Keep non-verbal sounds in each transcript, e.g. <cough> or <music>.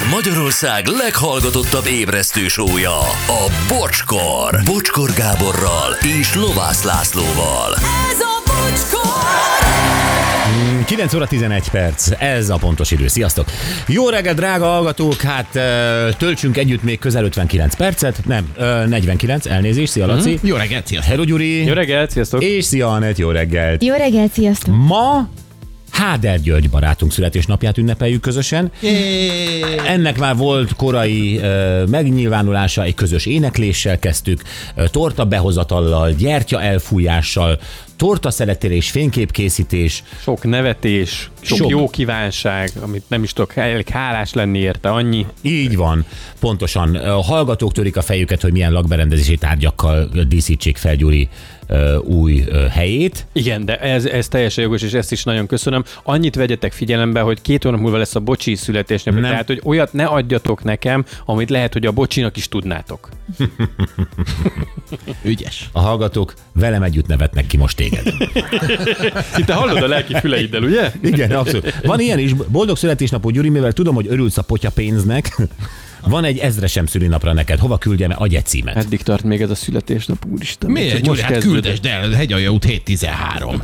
Ez Magyarország leghallgatottabb ébresztő sója, a Bocskor. Bocskor Gáborral és Lovász Lászlóval. Ez a bocskor! 9 óra 11 perc, ez a pontos idő. Sziasztok! Jó reggel, drága hallgatók! Hát töltsünk együtt még közel 59 percet, nem, ö, 49, elnézést, szia Laci! Jó reggelt, sziasztok! Hello Gyuri! Jó reggelt, sziasztok! És szia Anett, jó reggelt! Jó reggelt, sziasztok! Ma Háder György barátunk születésnapját ünnepeljük közösen. Ennek már volt korai ö, megnyilvánulása, egy közös énekléssel kezdtük, ö, torta behozatallal, gyertya elfújással, torta szeretélés, fényképkészítés, Sok nevetés, sok, Sok. jó kívánság, amit nem is tudok elég hálás lenni érte, annyi. Így van, pontosan. A hallgatók törik a fejüket, hogy milyen lakberendezési tárgyakkal díszítsék fel Gyuri új helyét. Igen, de ez, ez teljesen jogos, és ezt is nagyon köszönöm. Annyit vegyetek figyelembe, hogy két hónap múlva lesz a bocsi születésnap, Nem. tehát hogy olyat ne adjatok nekem, amit lehet, hogy a bocsinak is tudnátok. <laughs> <laughs> Ügyes. A hallgatók velem együtt nevetnek ki most téged. Szinte <laughs> hallod a lelki füleiddel, ugye? Igen, abszolút. Van ilyen is. Boldog születésnapot, Gyuri, mivel tudom, hogy örülsz a potya pénznek. <laughs> Van egy ezresem szülinapra neked. Hova küldjem egy címet? Eddig tart még ez a születésnap, úristen. Miért? Csak Gyuri, hát küldesd el, Hegyalja út 713.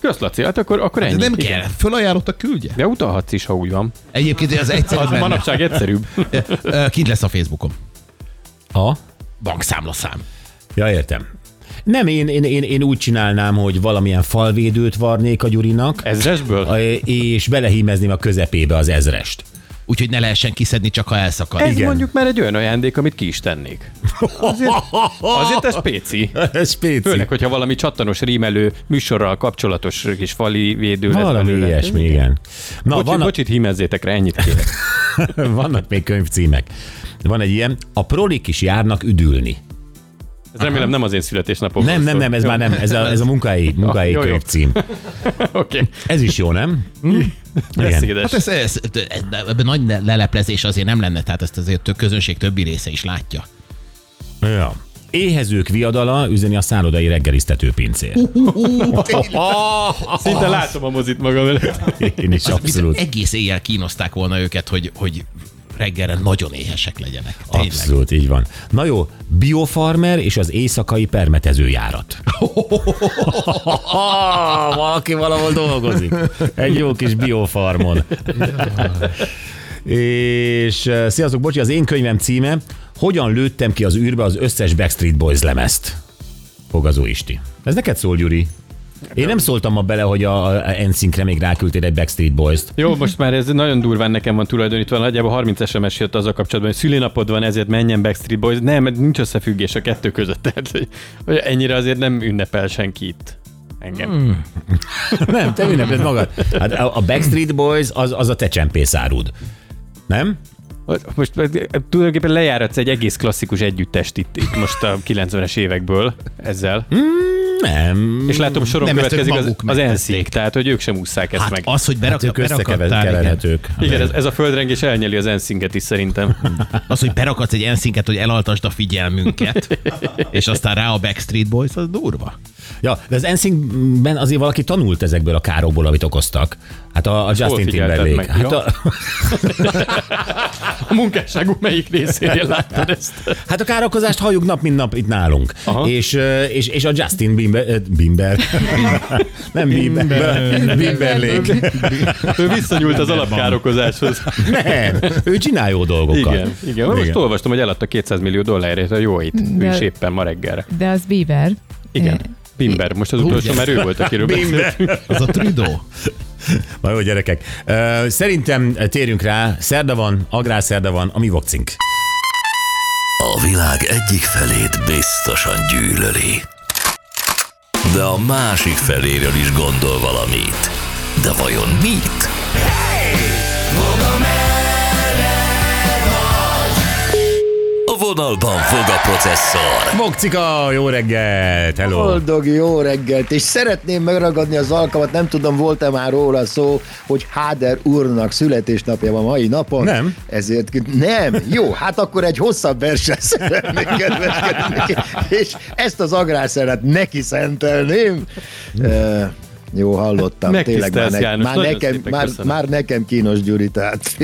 Kösz, Laci, hát akkor, akkor ennyi. Nem Igen. kell, fölajánlott a küldje. De utalhatsz is, ha úgy van. Egyébként az <laughs> egyszerű Az manapság egyszerűbb. Kint lesz a Facebookom. A? Bankszámlaszám. Ja, értem. Nem, én, én, én, én úgy csinálnám, hogy valamilyen falvédőt varnék a Gyurinak, Ezresből? a- és belehímezném a közepébe az ezrest. Úgyhogy ne lehessen kiszedni, csak ha elszakad. Ez igen. mondjuk már egy olyan ajándék, amit ki is tennék. Azért, azért ez péci. Ez spéci. Főleg, hogyha valami csattanos rímelő műsorral kapcsolatos kis fali védő lesz Valami belőle. ilyesmi, igen. Na, Bocsi, vannak, Bocsit hímezzétek rá, ennyit kérek. <laughs> vannak még könyvcímek. Van egy ilyen, a prolik is járnak üdülni. Ez remélem nem az én születésnapom. Nem, nem, nem, ez már nem, ez a, ez a munkai, munkai Jó, jó. könyvcím. <laughs> Oké, okay. Ez is jó, nem? Igen. beszédes. Hát ez, ez, ez, ebben nagy leleplezés azért nem lenne, tehát ezt azért a közönség többi része is látja. Ja. Éhezők viadala üzeni a szállodai reggelisztető pincér. <laughs> Szinte látom a mozit magam előtt. Én is Abszolút. abszolút. Egész éjjel kínozták volna őket, hogy, hogy reggelre nagyon éhesek legyenek. Tényleg. Abszolút, így van. Na jó, biofarmer és az éjszakai permetezőjárat. <laughs> Valaki valahol dolgozik. Egy jó kis biofarmon. és uh, sziasztok, bocsi, az én könyvem címe Hogyan lőttem ki az űrbe az összes Backstreet Boys lemezt? Fogazó Isti. Ez neked szól, Gyuri? Én nem szóltam ma bele, hogy a, a még ráküldtél egy Backstreet Boys-t. Jó, most már ez nagyon durván nekem van tulajdonítva, nagyjából 30 SMS jött azzal kapcsolatban, hogy szülinapod van, ezért menjen Backstreet Boys. Nem, nincs összefüggés a kettő között, <laughs> tehát hogy, hogy ennyire azért nem ünnepel senki itt. Engem. Mm. <laughs> Nem, te ünnepled magad. Hát a a Backstreet Boys az, az a te csempészárud. Nem? Most tulajdonképpen lejáratsz egy egész klasszikus együttest itt, itt most a 90-es évekből ezzel. Nem. És látom, soron Nem, következik az, az enszik, tehát hogy ők sem ússzák ezt Hát meg. az, hogy berak, Hát ők berakattál, igen. összekeverhetők. Igen, ez, ez a földrengés elnyeli az enszinket is szerintem. <laughs> Az, hogy berakadsz egy enszinket, hogy elaltasd a figyelmünket, <laughs> és aztán rá a Backstreet Boys, az durva. Ja, de az NSYNC-ben azért valaki tanult ezekből a károkból, amit okoztak. Hát a, a Justin Timberlake. meg? Hát a, <laughs> A munkásságuk melyik részénél láttad ezt? hát a károkozást halljuk nap, mint nap itt nálunk. Aha. És, és, és a Justin Bieber, ö, Bieber. <laughs> nem Bieber, Bieberlék. Ő visszanyúlt az alapkárokozáshoz. <laughs> Nem, ő csinál jó dolgokat. Igen, igen. Most olvastam, hogy eladta 200 millió dollárért a jóit. Ő De- is éppen ma reggelre. De az Bieber. Igen. Bimber, most az utolsó, mert ő volt, akiről beszéltünk. Az a Trudeau. <laughs> Na jó, gyerekek. Szerintem térjünk rá, szerda van, agrárszerda van, a mi vokcink. A világ egyik felét biztosan gyűlöli. De a másik feléről is gondol valamit. De vajon mit? Vonalban fog a processzor. Vokcika, jó reggelt, hello. Boldog jó reggelt, és szeretném megragadni az alkalmat, nem tudom, volt-e már róla szó, hogy Háder úrnak születésnapja van mai napon. Nem. Ezért nem. Jó, hát akkor egy hosszabb versen szeretnék kedveskedni és ezt az agrárszeret neki szentelném. Ö, Jó, hallottam. Tényleg már, ne, János, már, nekem, szépen már, köszönöm. már nekem kínos Gyuri, tehát.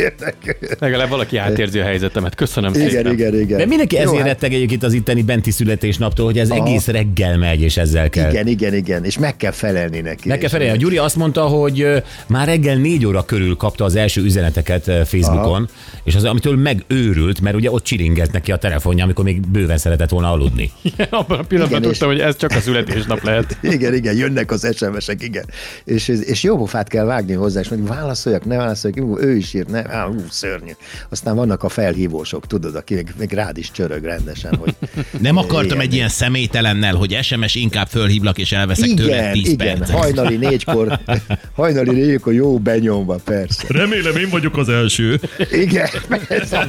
Legalább valaki átérzi a helyzetemet. Köszönöm Igen, szépen. igen, igen. De mindenki Jó, ezért hát- retteg egyébként az itteni benti születésnaptól, hogy ez Aha. egész reggel megy, és ezzel kell. Igen, igen, igen, és meg kell felelni neki. Meg kell És- felelni. A Gyuri azt mondta, hogy már reggel négy óra körül kapta az első üzeneteket Facebookon, Aha. és az, amitől megőrült, mert ugye ott csiringett neki a telefonja, amikor még bőven szeretett volna aludni. <laughs> Abban a pillanatban Igen, és- tudtam, hogy ez csak a születésnap lehet. <laughs> Igen, igen, jönnek az SMS-ek, igen. És, és jó pofát kell vágni hozzá, és mondjuk válaszoljak, ne válaszoljak, ú, ő is írt, ne, á, ú, szörnyű. Aztán vannak a felhívósok, tudod, aki még, még rád is csörög rendesen, hogy <laughs> Nem akartam Ilyen. egy ilyen személytelennel, hogy SMS inkább fölhívlak és elveszek tőle igen, 10 igen, percet. hajnali négykor, <laughs> hajnali négykor jó benyomva, persze. Remélem én vagyok az első. Igen, <laughs> persze,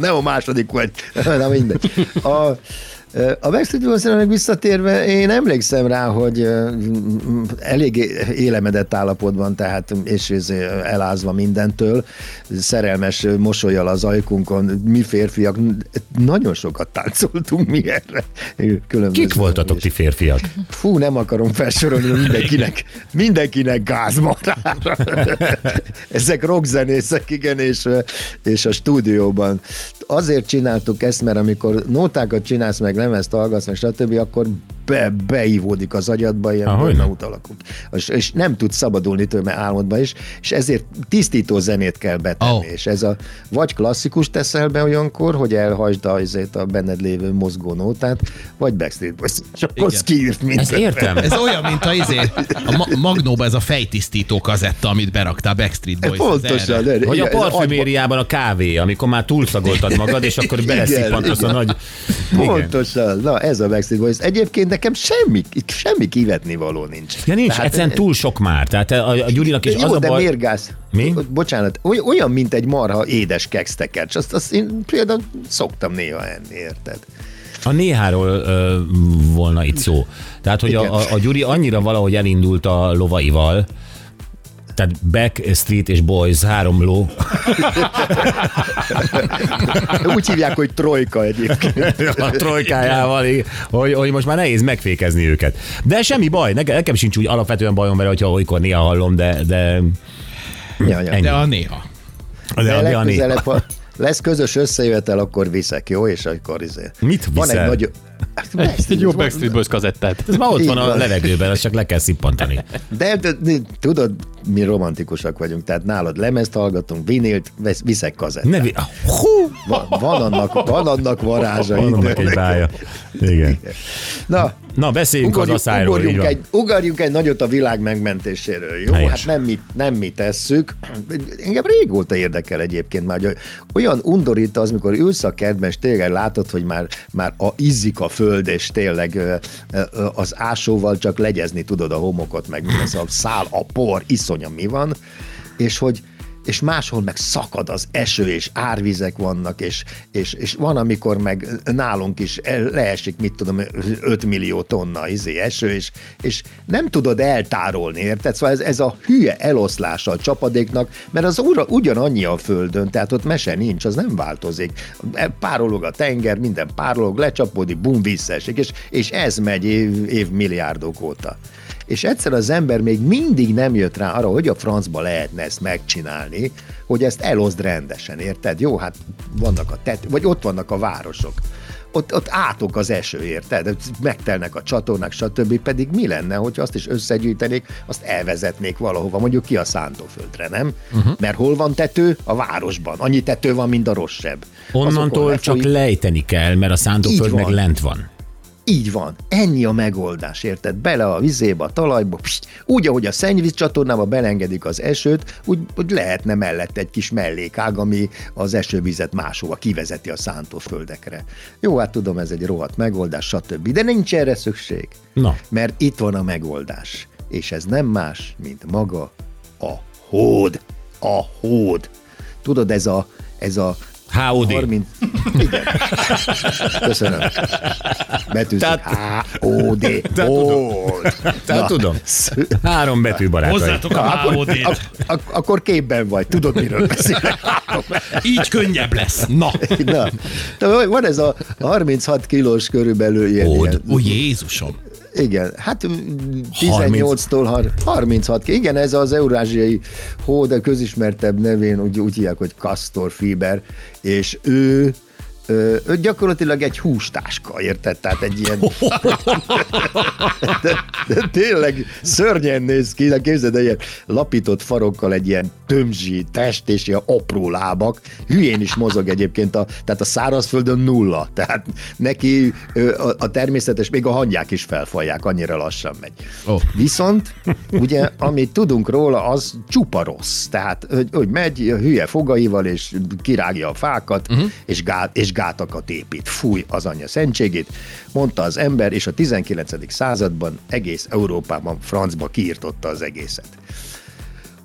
nem a második vagy. Na mindegy. A, a Backstreet Boys-nak visszatérve, én emlékszem rá, hogy elég élemedett állapotban, tehát és elázva mindentől, szerelmes mosolyal az ajkunkon, mi férfiak nagyon sokat táncoltunk mi erre. Különböző Kik voltatok ti férfiak? Fú, nem akarom felsorolni, de mindenkinek, mindenkinek gáz marára. Ezek rockzenészek, igen, és, és a stúdióban. Azért csináltuk ezt, mert amikor nótákat csinálsz, meg lemezt hallgatsz, meg stb., akkor be, beívódik az agyadba, ilyen burnout alakul. És, és nem tudsz szabadulni tőle álmodba is, és ezért tisztító zenét kell betenni. Oh. És ez a vagy klasszikus teszel be olyankor, hogy elhagyd azért a benned lévő mozgó nótát, vagy Backstreet Boys. És akkor kiírt mindent. Ezt értem. Ez olyan, mint a, izé, a ma- Magnóba ez a fejtisztító kazetta, amit beraktál Backstreet Boys. Pontosan. erre. de- Vagy a parfümériában a kávé, amikor már túlszagoltad magad, és akkor beleszippantasz a igen. nagy... Pontosan. Na, ez a Backstreet Boys. Egyébként nekem semmi, semmi kivetni való nincs. Ja nincs, Tehát- egyszerűen túl sok már. Tehát a, a Gyurinak is Jó, az a baj... miért gáz? Mi? Bocsánat, oly- olyan, mint egy marha édes kextekercs. Azt, azt én például szoktam néha enni, érted? A néháról ö, volna itt szó. Tehát, hogy a, Igen. a, a Gyuri annyira valahogy elindult a lovaival, tehát Back, Street és Boys, három ló. <laughs> Úgy hívják, hogy trojka egyébként. <laughs> a trojkájával, hogy, hogy most már nehéz megfékezni őket. De semmi baj, nekem, nekem sincs úgy alapvetően bajom vele, hogyha olykor néha hallom, de, de, Ja, ja. Ennyi. De a néha. de, De de a néha. ha lesz közös összejövetel, akkor viszek, jó? És akkor izé. Mit Van viszel? egy nagy... Egy jó Backstreet Boys kazettát. Ez már ott van a van. levegőben, azt csak le kell szippantani. De, de, de, tudod, mi romantikusak vagyunk, tehát nálad lemezt hallgatunk, vinilt, vesz- viszek kazettát. Ne vi- Hú! Va- van, annak, van annak varázsa. Van annak egy bája. Igen. Na, Na, beszéljünk az ugorjunk, asszályról. ugorjunk, van. egy, ugorjunk egy nagyot a világ megmentéséről. Jó, Helyes. hát nem mi, nem mi tesszük. Engem régóta érdekel egyébként már, hogy olyan undorít az, mikor ülsz a kertben, és tényleg látod, hogy már, már a izzik a föld, és tényleg az ásóval csak legyezni tudod a homokot, meg mi lesz, a szál, a por, iszonya mi van, és hogy és máshol meg szakad az eső, és árvizek vannak, és, és, és van, amikor meg nálunk is leesik, mit tudom, 5 millió tonna izé eső, és, és nem tudod eltárolni, érted? Szóval ez, ez a hülye eloszlása a csapadéknak, mert az ura, ugyanannyi a földön, tehát ott mese nincs, az nem változik. Párolog a tenger, minden párolog, lecsapódik, bum, visszaesik, és, és ez megy év, év milliárdok óta. És egyszer az ember még mindig nem jött rá arra, hogy a francba lehetne ezt megcsinálni, hogy ezt eloszd rendesen, érted? Jó, hát vannak a tet, vagy ott vannak a városok. Ott, ott átok az eső, érted? Megtelnek a csatornák, stb. Pedig mi lenne, hogy azt is összegyűjtenék, azt elvezetnék valahova, mondjuk ki a szántóföldre, nem? Uh-huh. Mert hol van tető? A városban. Annyi tető van, mint a rosszabb. Onnantól csak lejteni kell, mert a szántóföld meg lent van. Így van. Ennyi a megoldás, érted? Bele a vizébe, a talajba, pst, úgy, ahogy a szennyvíz csatornába belengedik az esőt, úgy, úgy lehetne mellett egy kis mellékág, ami az esővizet máshova kivezeti a szántóföldekre. Jó, hát tudom, ez egy rohadt megoldás, stb. De nincs erre szükség. Na. Mert itt van a megoldás. És ez nem más, mint maga a hód. A hód. Tudod, ez a, ez a HOD. 30... Igen. Köszönöm. Betűzik. Tehát- H-O-D. Tehát tudom. Három betű barátai. Hozzátok a HOD-t. ak- ak- akkor képben vagy, tudod, miről beszélek. Így könnyebb lesz. Na. Na, de van ez a 36 kilós körülbelül ilyen Ó, Jézusom. Igen, hát 18-tól har- 36. Igen, ez az eurázsiai hó, de közismertebb nevén úgy, úgy hívják, hogy Castor Fiber, és ő ő gyakorlatilag egy hústáska, érted? Tehát egy ilyen... de, <laughs> de tényleg szörnyen néz ki, de képzeld, egy ilyen lapított farokkal egy ilyen tömzsi test és ilyen apró lábak. Hülyén is mozog egyébként, a, tehát a szárazföldön nulla. Tehát neki a, a természetes, még a hangyák is felfalják, annyira lassan megy. Oh. Viszont, ugye, amit tudunk róla, az csupa rossz. Tehát, hogy, hogy megy hülye fogaival, és kirágja a fákat, uh-huh. és, gát, és gátakat épít. Fúj az anyja szentségét, mondta az ember, és a 19. században egész Európában francba kiirtotta az egészet.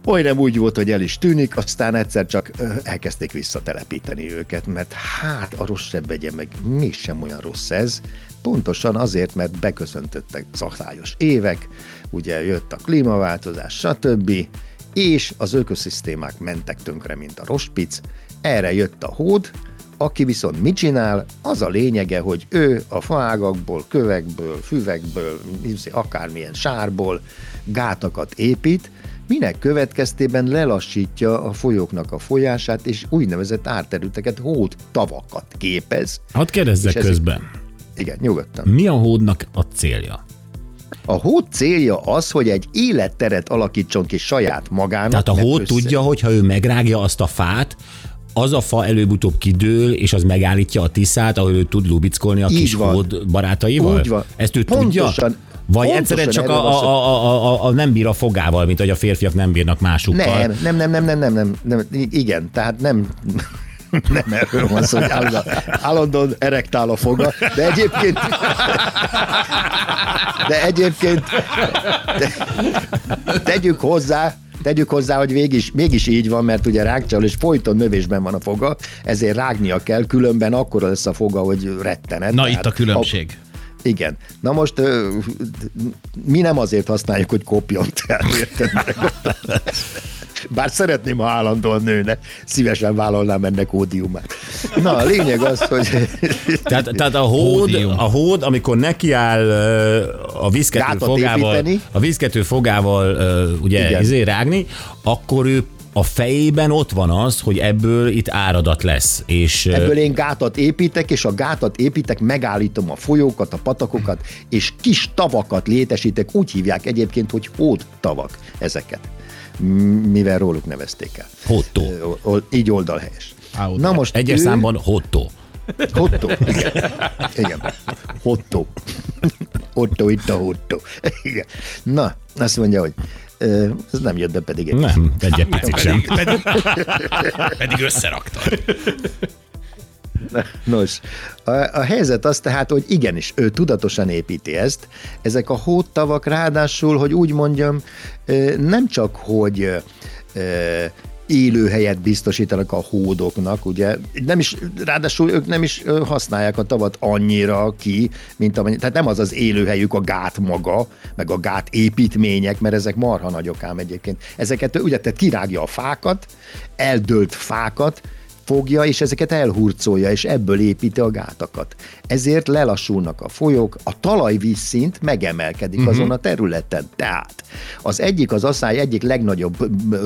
Olyan úgy volt, hogy el is tűnik, aztán egyszer csak elkezdték visszatelepíteni őket, mert hát a rossz sebbegye meg mégsem olyan rossz ez, pontosan azért, mert beköszöntöttek szakályos évek, ugye jött a klímaváltozás, stb., és az ökoszisztémák mentek tönkre, mint a rospic, erre jött a hód, aki viszont mit csinál, az a lényege, hogy ő a faágakból, kövekből, füvekből, akármilyen sárból gátakat épít, minek következtében lelassítja a folyóknak a folyását, és úgynevezett árterületeket, hód tavakat képez. Hadd kérdezzek közben. Igen, nyugodtan. Mi a hódnak a célja? A hód célja az, hogy egy életteret alakítson ki saját magának. Tehát a hód össze... tudja, hogy ha ő megrágja azt a fát, az a fa előbb-utóbb kidől, és az megállítja a tiszát, ahol ő tud lubickolni a Így kis van. hód barátaival? Úgy van. Ezt ő Pontosan, tudja? Vagy egyszerűen csak a, a, a, a, a, nem bír a fogával, mint hogy a férfiak nem bírnak másukkal. Nem, nem, nem, nem, nem, nem, nem, nem igen, tehát nem, <laughs> nem erről van szó, hogy állandóan, állandóan erektál a foga, de egyébként <laughs> de egyébként de, tegyük hozzá, Tegyük hozzá, hogy mégis, mégis így van, mert ugye rákcsal és folyton növésben van a foga, ezért rágnia kell, különben akkor lesz a foga, hogy rettenet. Na Tehát itt a különbség. A, igen. Na most mi nem azért használjuk, hogy kopjon, tehát érted? <laughs> Bár szeretném, ha állandóan nőne, szívesen vállalnám ennek ódiumát. Na, a lényeg az, hogy... tehát, tehát a, hód, a hód, amikor nekiáll a vízkető fogával, a vízkető fogával ugye izé rágni, akkor ő a fejében ott van az, hogy ebből itt áradat lesz. És ebből én gátat építek, és a gátat építek, megállítom a folyókat, a patakokat, és kis tavakat létesítek, úgy hívják egyébként, hogy hód tavak ezeket, mivel róluk nevezték el. Hottó. Így oldalhelyes. Na most Egyes ő... számban hottó. Hottó, <laughs> igen. igen. Hottó. Hottó, itt a hottó. Igen. Na, azt mondja, hogy ez nem jött be pedig egy Nem, egy picit sem. Pedig, <laughs> pedig összeraktad. <laughs> Nos, a, a helyzet az tehát, hogy igenis, ő tudatosan építi ezt. Ezek a hóttavak ráadásul, hogy úgy mondjam, nem csak, hogy élőhelyet biztosítanak a hódoknak, ugye, nem is, ráadásul ők nem is használják a tavat annyira ki, mint amennyi, tehát nem az az élőhelyük a gát maga, meg a gát építmények, mert ezek marha nagyok ám egyébként. Ezeket ugye, tehát kirágja a fákat, eldőlt fákat, fogja, és ezeket elhurcolja, és ebből építi a gátakat. Ezért lelassulnak a folyók, a talajvízszint megemelkedik uh-huh. azon a területen. Tehát az egyik, az asszály egyik legnagyobb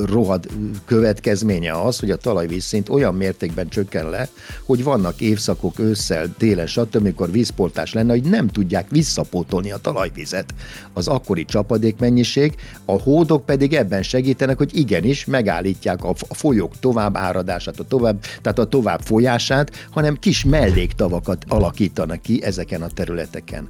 rohad következménye az, hogy a talajvízszint olyan mértékben csökken le, hogy vannak évszakok ősszel, télen, stb., amikor vízportás lenne, hogy nem tudják visszapótolni a talajvizet. Az akkori csapadékmennyiség, a hódok pedig ebben segítenek, hogy igenis megállítják a folyók tovább áradását, a tovább tehát a tovább folyását, hanem kis melléktavakat alakítanak ki ezeken a területeken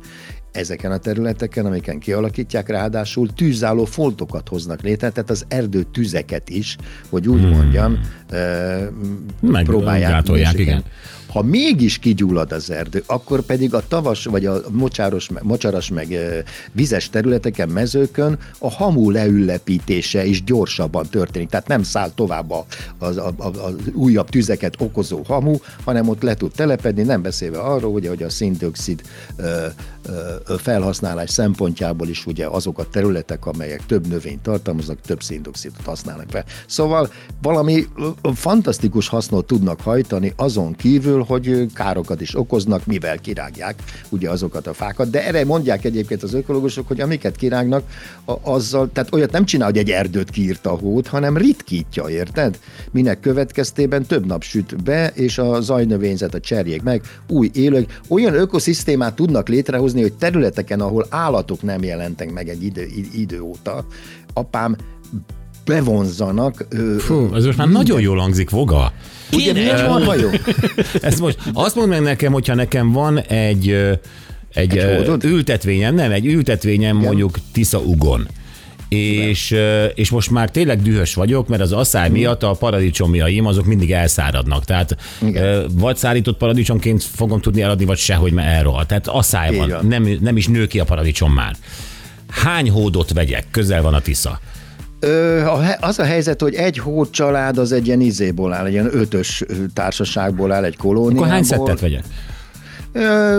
ezeken a területeken, amiken kialakítják, ráadásul tűzálló foltokat hoznak létre, tehát az erdő tüzeket is, hogy úgy hmm. mondjam, hmm. próbálják. igen. Ha mégis kigyullad az erdő, akkor pedig a tavas vagy a mocsáros, mocsaras meg vizes területeken, mezőkön a hamu leüllepítése is gyorsabban történik. Tehát nem száll tovább az, a, a, a újabb tüzeket okozó hamu, hanem ott le tud telepedni, nem beszélve arról, ugye, hogy a széndiokszid felhasználás szempontjából is ugye azok a területek, amelyek több növényt tartalmaznak, több széndiokszidot használnak fel. Szóval valami fantasztikus hasznot tudnak hajtani azon kívül, felmerül, hogy károkat is okoznak, mivel kirágják ugye azokat a fákat. De erre mondják egyébként az ökológusok, hogy amiket kirágnak, a, azzal, tehát olyat nem csinál, hogy egy erdőt kiírta a hót, hanem ritkítja, érted? Minek következtében több nap süt be, és a zajnövényzet, a cserjék meg, új élők, olyan ökoszisztémát tudnak létrehozni, hogy területeken, ahol állatok nem jelentek meg egy idő, idő óta, apám bevonzanak. Fú, ez most már nagyon jól hangzik, Voga. Ugye miért van hajó? <laughs> Ez most azt mondd meg nekem, hogyha nekem van egy, egy, egy ültetvényem, nem, egy ültetvényem Igen. mondjuk Tisza Ugon. És, és most már tényleg dühös vagyok, mert az asszály mm. miatt a paradicsomjaim azok mindig elszáradnak. Tehát Igen. vagy szárított paradicsomként fogom tudni eladni, vagy sehogy, mert elrohad. Tehát asszály van, nem, nem is nő ki a paradicsom már. Hány hódot vegyek? Közel van a Tisza. Ö, az a helyzet, hogy egy hód család az egy ilyen izéból áll, egy ilyen ötös társaságból áll, egy kolóniából. Akkor hány szettet vegyek? Ö,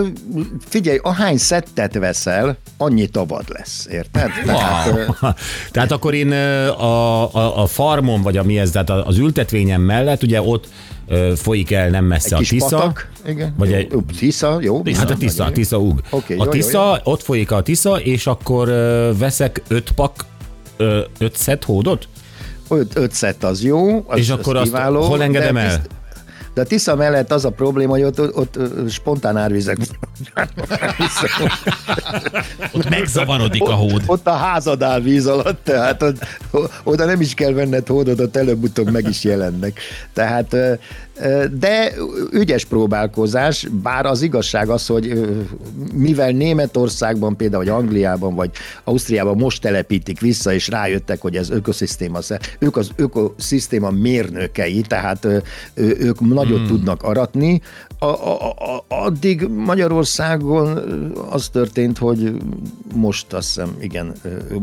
figyelj, ahány szettet veszel, annyi tavad lesz, érted? Tehát, wow. <laughs> tehát akkor én a, a, a farmon, vagy a mi ez, tehát az ültetvényem mellett, ugye ott folyik el nem messze egy a Tisza. Patak, igen. Vagy egy, Tisza, jó. Tisza, hát a Tisza, a Tisza ug. Okay, a Tisza, jó, jó. ott folyik a Tisza, és akkor veszek öt pak öt szett hódot? Öt, öt szett az jó, az, És akkor az kiváló, azt hol engedem el? Bizt, de a Tisza mellett az a probléma, hogy ott, ott, ott spontán árvizek. <laughs> ott megzavarodik a hód. Ott, ott a házad áll víz alatt, tehát ott, oda nem is kell venned hódot, ott előbb-utóbb meg is jelennek. Tehát de ügyes próbálkozás, bár az igazság az, hogy mivel Németországban, például vagy Angliában, vagy Ausztriában most telepítik vissza, és rájöttek, hogy ez ökoszisztéma, ők az ökoszisztéma mérnökei, tehát ők nagyot hmm. tudnak aratni. A, a, a, addig Magyarországon az történt, hogy most azt hiszem, igen,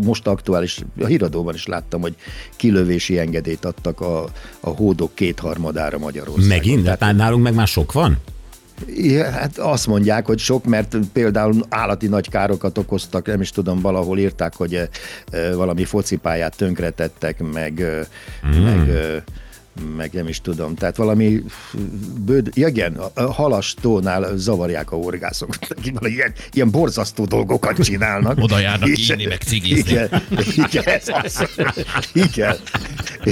most aktuális, a híradóban is láttam, hogy kilövési engedélyt adtak a, a hódok kétharmadára Magyarországon. Megint? Tehát, Tehát nálunk meg már sok van? Ja, hát azt mondják, hogy sok, mert például állati nagy károkat okoztak, nem is tudom, valahol írták, hogy valami focipályát tönkretettek, meg, mm. meg meg nem is tudom, tehát valami bőd, igen, a halastónál zavarják a horgászok. <laughs> Ilyen, ilyen borzasztó dolgokat csinálnak. Oda járnak <laughs> és, inni, meg cigizni. Igen, igen, <laughs> igen.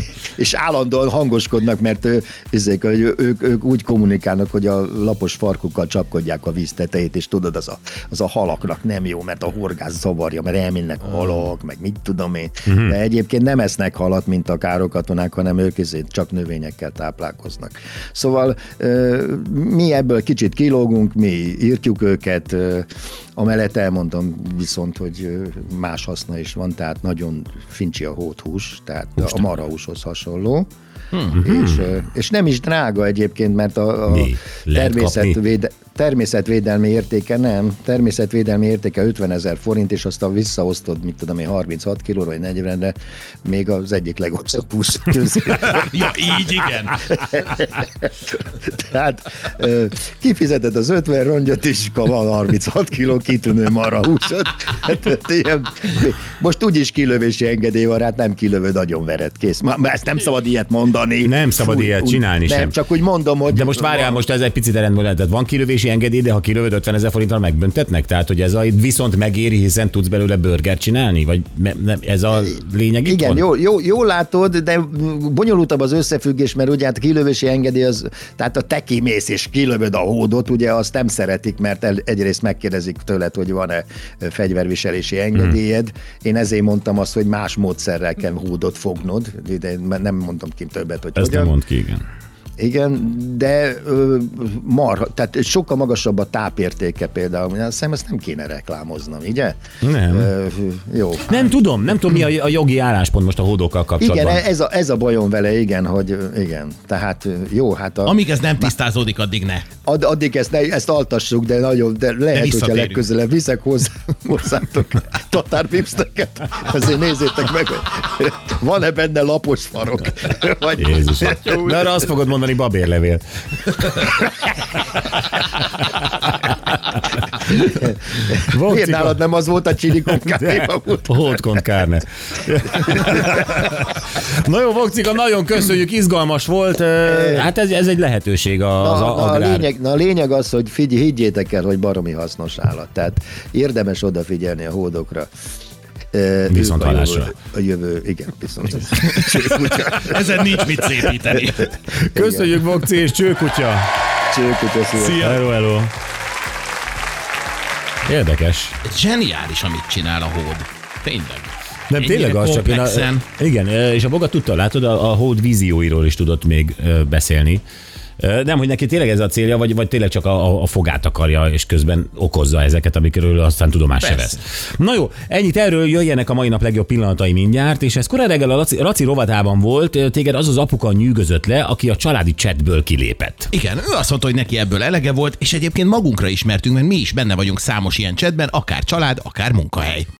<laughs> És állandóan hangoskodnak, mert ezek, ők, ők úgy kommunikálnak, hogy a lapos farkukkal csapkodják a víz tetejét, és tudod, az a, az a halaknak nem jó, mert a horgász zavarja, mert elmennek halak, meg mit tudom én. Mhm. De egyébként nem esznek halat, mint a károkatonák, hanem ők ezért csak növényekkel táplálkoznak. Szóval mi ebből kicsit kilógunk, mi írtjuk őket, amellett elmondom viszont, hogy más haszna is van, tehát nagyon fincsi a hóthús, tehát Most a marhahúshoz hasonló. Hmm. És, és nem is drága egyébként, mert a, a természetvéde, természetvédelmi értéke nem, természetvédelmi értéke 50 ezer forint, és azt a visszaosztod, mit tudom én, 36 kilóra vagy 40 de még az egyik legolcsóbb hús. <laughs> ja, így igen. <laughs> Tehát kifizeted az 50 rongyot is, van 36 kiló kitűnő marha húsot. Hát, most úgyis kilövési engedély van, hát nem kilövöd, nagyon vered, kész. Ma, ezt nem szabad ilyet mondani. Nem szabad Fúj, ilyet csinálni úgy, sem. Nem, csak úgy mondom, hogy... De most várjál, most ez egy picit ellentmondat. Van kilövési utazási engedély, de ha kilövöd 50 ezer forinttal megbüntetnek? Tehát, hogy ez a, viszont megéri, hiszen tudsz belőle burger csinálni? Vagy ez a lényeg Igen, jó, jó, jó, látod, de bonyolultabb az összefüggés, mert ugye hát a kilövési engedély az, tehát a te kimész és kilövöd a hódot, ugye azt nem szeretik, mert el, egyrészt megkérdezik tőled, hogy van-e fegyverviselési engedélyed. Én ezért mondtam azt, hogy más módszerrel kell hódot fognod, de nem mondtam ki többet, hogy Ezt hogyan. nem mond ki, igen. Igen, de ö, marha, tehát sokkal magasabb a tápértéke például. Hiszem, ezt nem kéne reklámoznom, ugye? Nem. Ö, jó. Nem tudom, nem tudom, mi a, a jogi álláspont most a hódokkal kapcsolatban. Igen, ez a, ez a bajom vele, igen, hogy igen. Tehát jó, hát a... Amíg ez nem tisztázódik, addig ne. Ad, addig ezt, ne, ezt altassuk, de nagyon, de lehet, de hogyha legközelebb viszek hozzá, hozzátok tatárpipszteket, azért nézzétek meg, van-e benne lapos farok. Vagy... Jézus. Mert azt fogod mondani, babérlevél. <laughs> Miért nálad nem az volt a carne? Hold con carne. Na jó, Vokcika, nagyon köszönjük, izgalmas volt. Hát ez, ez egy lehetőség az Na, a, na, a, lényeg, na a lényeg az, hogy figy, higgyétek el, hogy baromi hasznos állat. Tehát érdemes odafigyelni a hódokra. Viszont a hallásra. jövő, a jövő, igen, viszont. <laughs> Ezen nincs mit szépíteni. Köszönjük, Vokci és Csőkutya. Csőkutya, szia. Hello, hello. Érdekes. Zseniális, amit csinál a hód. Tényleg. Nem, Ennyire tényleg az csak én a. Igen, és a Boga tudta, látod, a, a Hold vízióiról is tudott még beszélni. Nem, hogy neki tényleg ez a célja, vagy, vagy tényleg csak a, a- fogát akarja, és közben okozza ezeket, amikről aztán tudomás se vesz. Na jó, ennyit erről jöjjenek a mai nap legjobb pillanatai mindjárt, és ez korán reggel a Laci, Raci rovatában volt, téged az az apuka nyűgözött le, aki a családi chatből kilépett. Igen, ő azt mondta, hogy neki ebből elege volt, és egyébként magunkra ismertünk, mert mi is benne vagyunk számos ilyen chatben, akár család, akár munkahely.